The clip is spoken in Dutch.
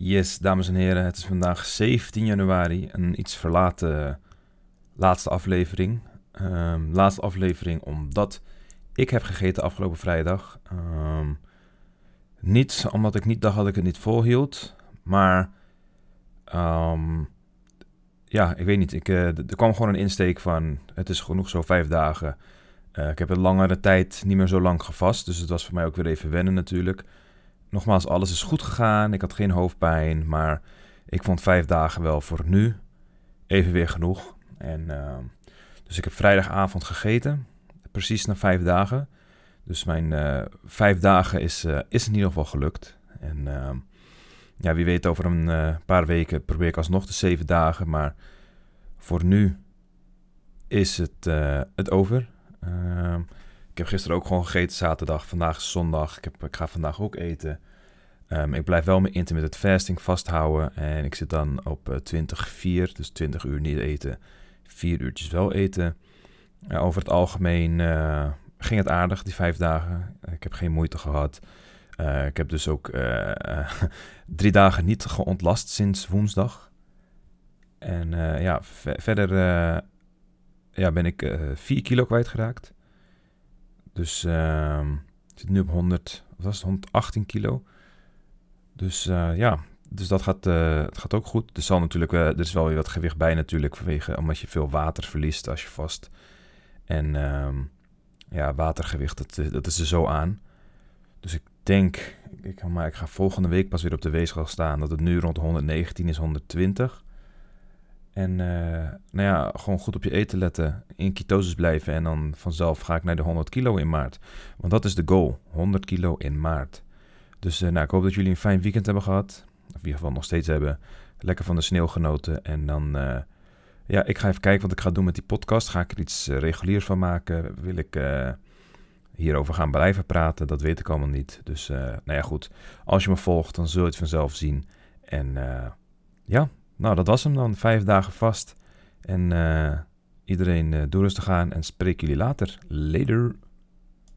Yes, dames en heren, het is vandaag 17 januari, een iets verlaten laatste aflevering. Um, laatste aflevering omdat ik heb gegeten afgelopen vrijdag. Um, niet omdat ik niet dacht dat ik het niet volhield, maar um, ja, ik weet niet. Ik, uh, er kwam gewoon een insteek van het is genoeg zo vijf dagen. Uh, ik heb een langere tijd niet meer zo lang gevast, dus het was voor mij ook weer even wennen natuurlijk nogmaals, alles is goed gegaan. Ik had geen hoofdpijn, maar ik vond vijf dagen wel voor nu even weer genoeg. En, uh, dus ik heb vrijdagavond gegeten, precies na vijf dagen. Dus mijn uh, vijf dagen is, uh, is in ieder geval gelukt. En ehm, ja, wie weet over een eh, paar weken probeer ik alsnog de zeven dagen. Maar voor nu is het, het over. Ehm, ik heb gisteren ook gewoon gegeten, zaterdag. Vandaag is zondag. Ik, heb, ik ga vandaag ook eten. Um, ik blijf wel mijn intermittent fasting vasthouden. En ik zit dan op uh, 20, 4, dus 20 uur niet eten. 4 uurtjes wel eten. Uh, over het algemeen uh, ging het aardig, die vijf dagen. Ik heb geen moeite gehad. Ik heb dus ook drie dagen niet geontlast sinds woensdag. En ja, verder ja, ben ik 4 kilo kwijtgeraakt. Dus uh, zit nu op 100, wat was het, 118 kilo. Dus uh, ja, dus dat gaat, uh, gaat ook goed. Er, zal natuurlijk, er is wel weer wat gewicht bij natuurlijk, vanwege, omdat je veel water verliest als je vast. En um, ja, watergewicht, dat, dat is er zo aan. Dus ik denk, ik, maar ik ga volgende week pas weer op de weegschaal staan, dat het nu rond 119 is, 120. En uh, nou ja, gewoon goed op je eten letten, in ketosis blijven en dan vanzelf ga ik naar de 100 kilo in maart. Want dat is de goal, 100 kilo in maart. Dus uh, nou, ik hoop dat jullie een fijn weekend hebben gehad. Of in ieder geval nog steeds hebben. Lekker van de sneeuw genoten. En dan, uh, ja, ik ga even kijken wat ik ga doen met die podcast. Ga ik er iets reguliers van maken? Wil ik hierover gaan blijven praten? Dat weet ik allemaal niet. Dus, nou ja, goed. Als je me volgt, dan zul je het vanzelf zien. En ja, nou, dat was hem dan. Vijf dagen vast. En uh, iedereen uh, doe rustig aan en spreek jullie later. Later.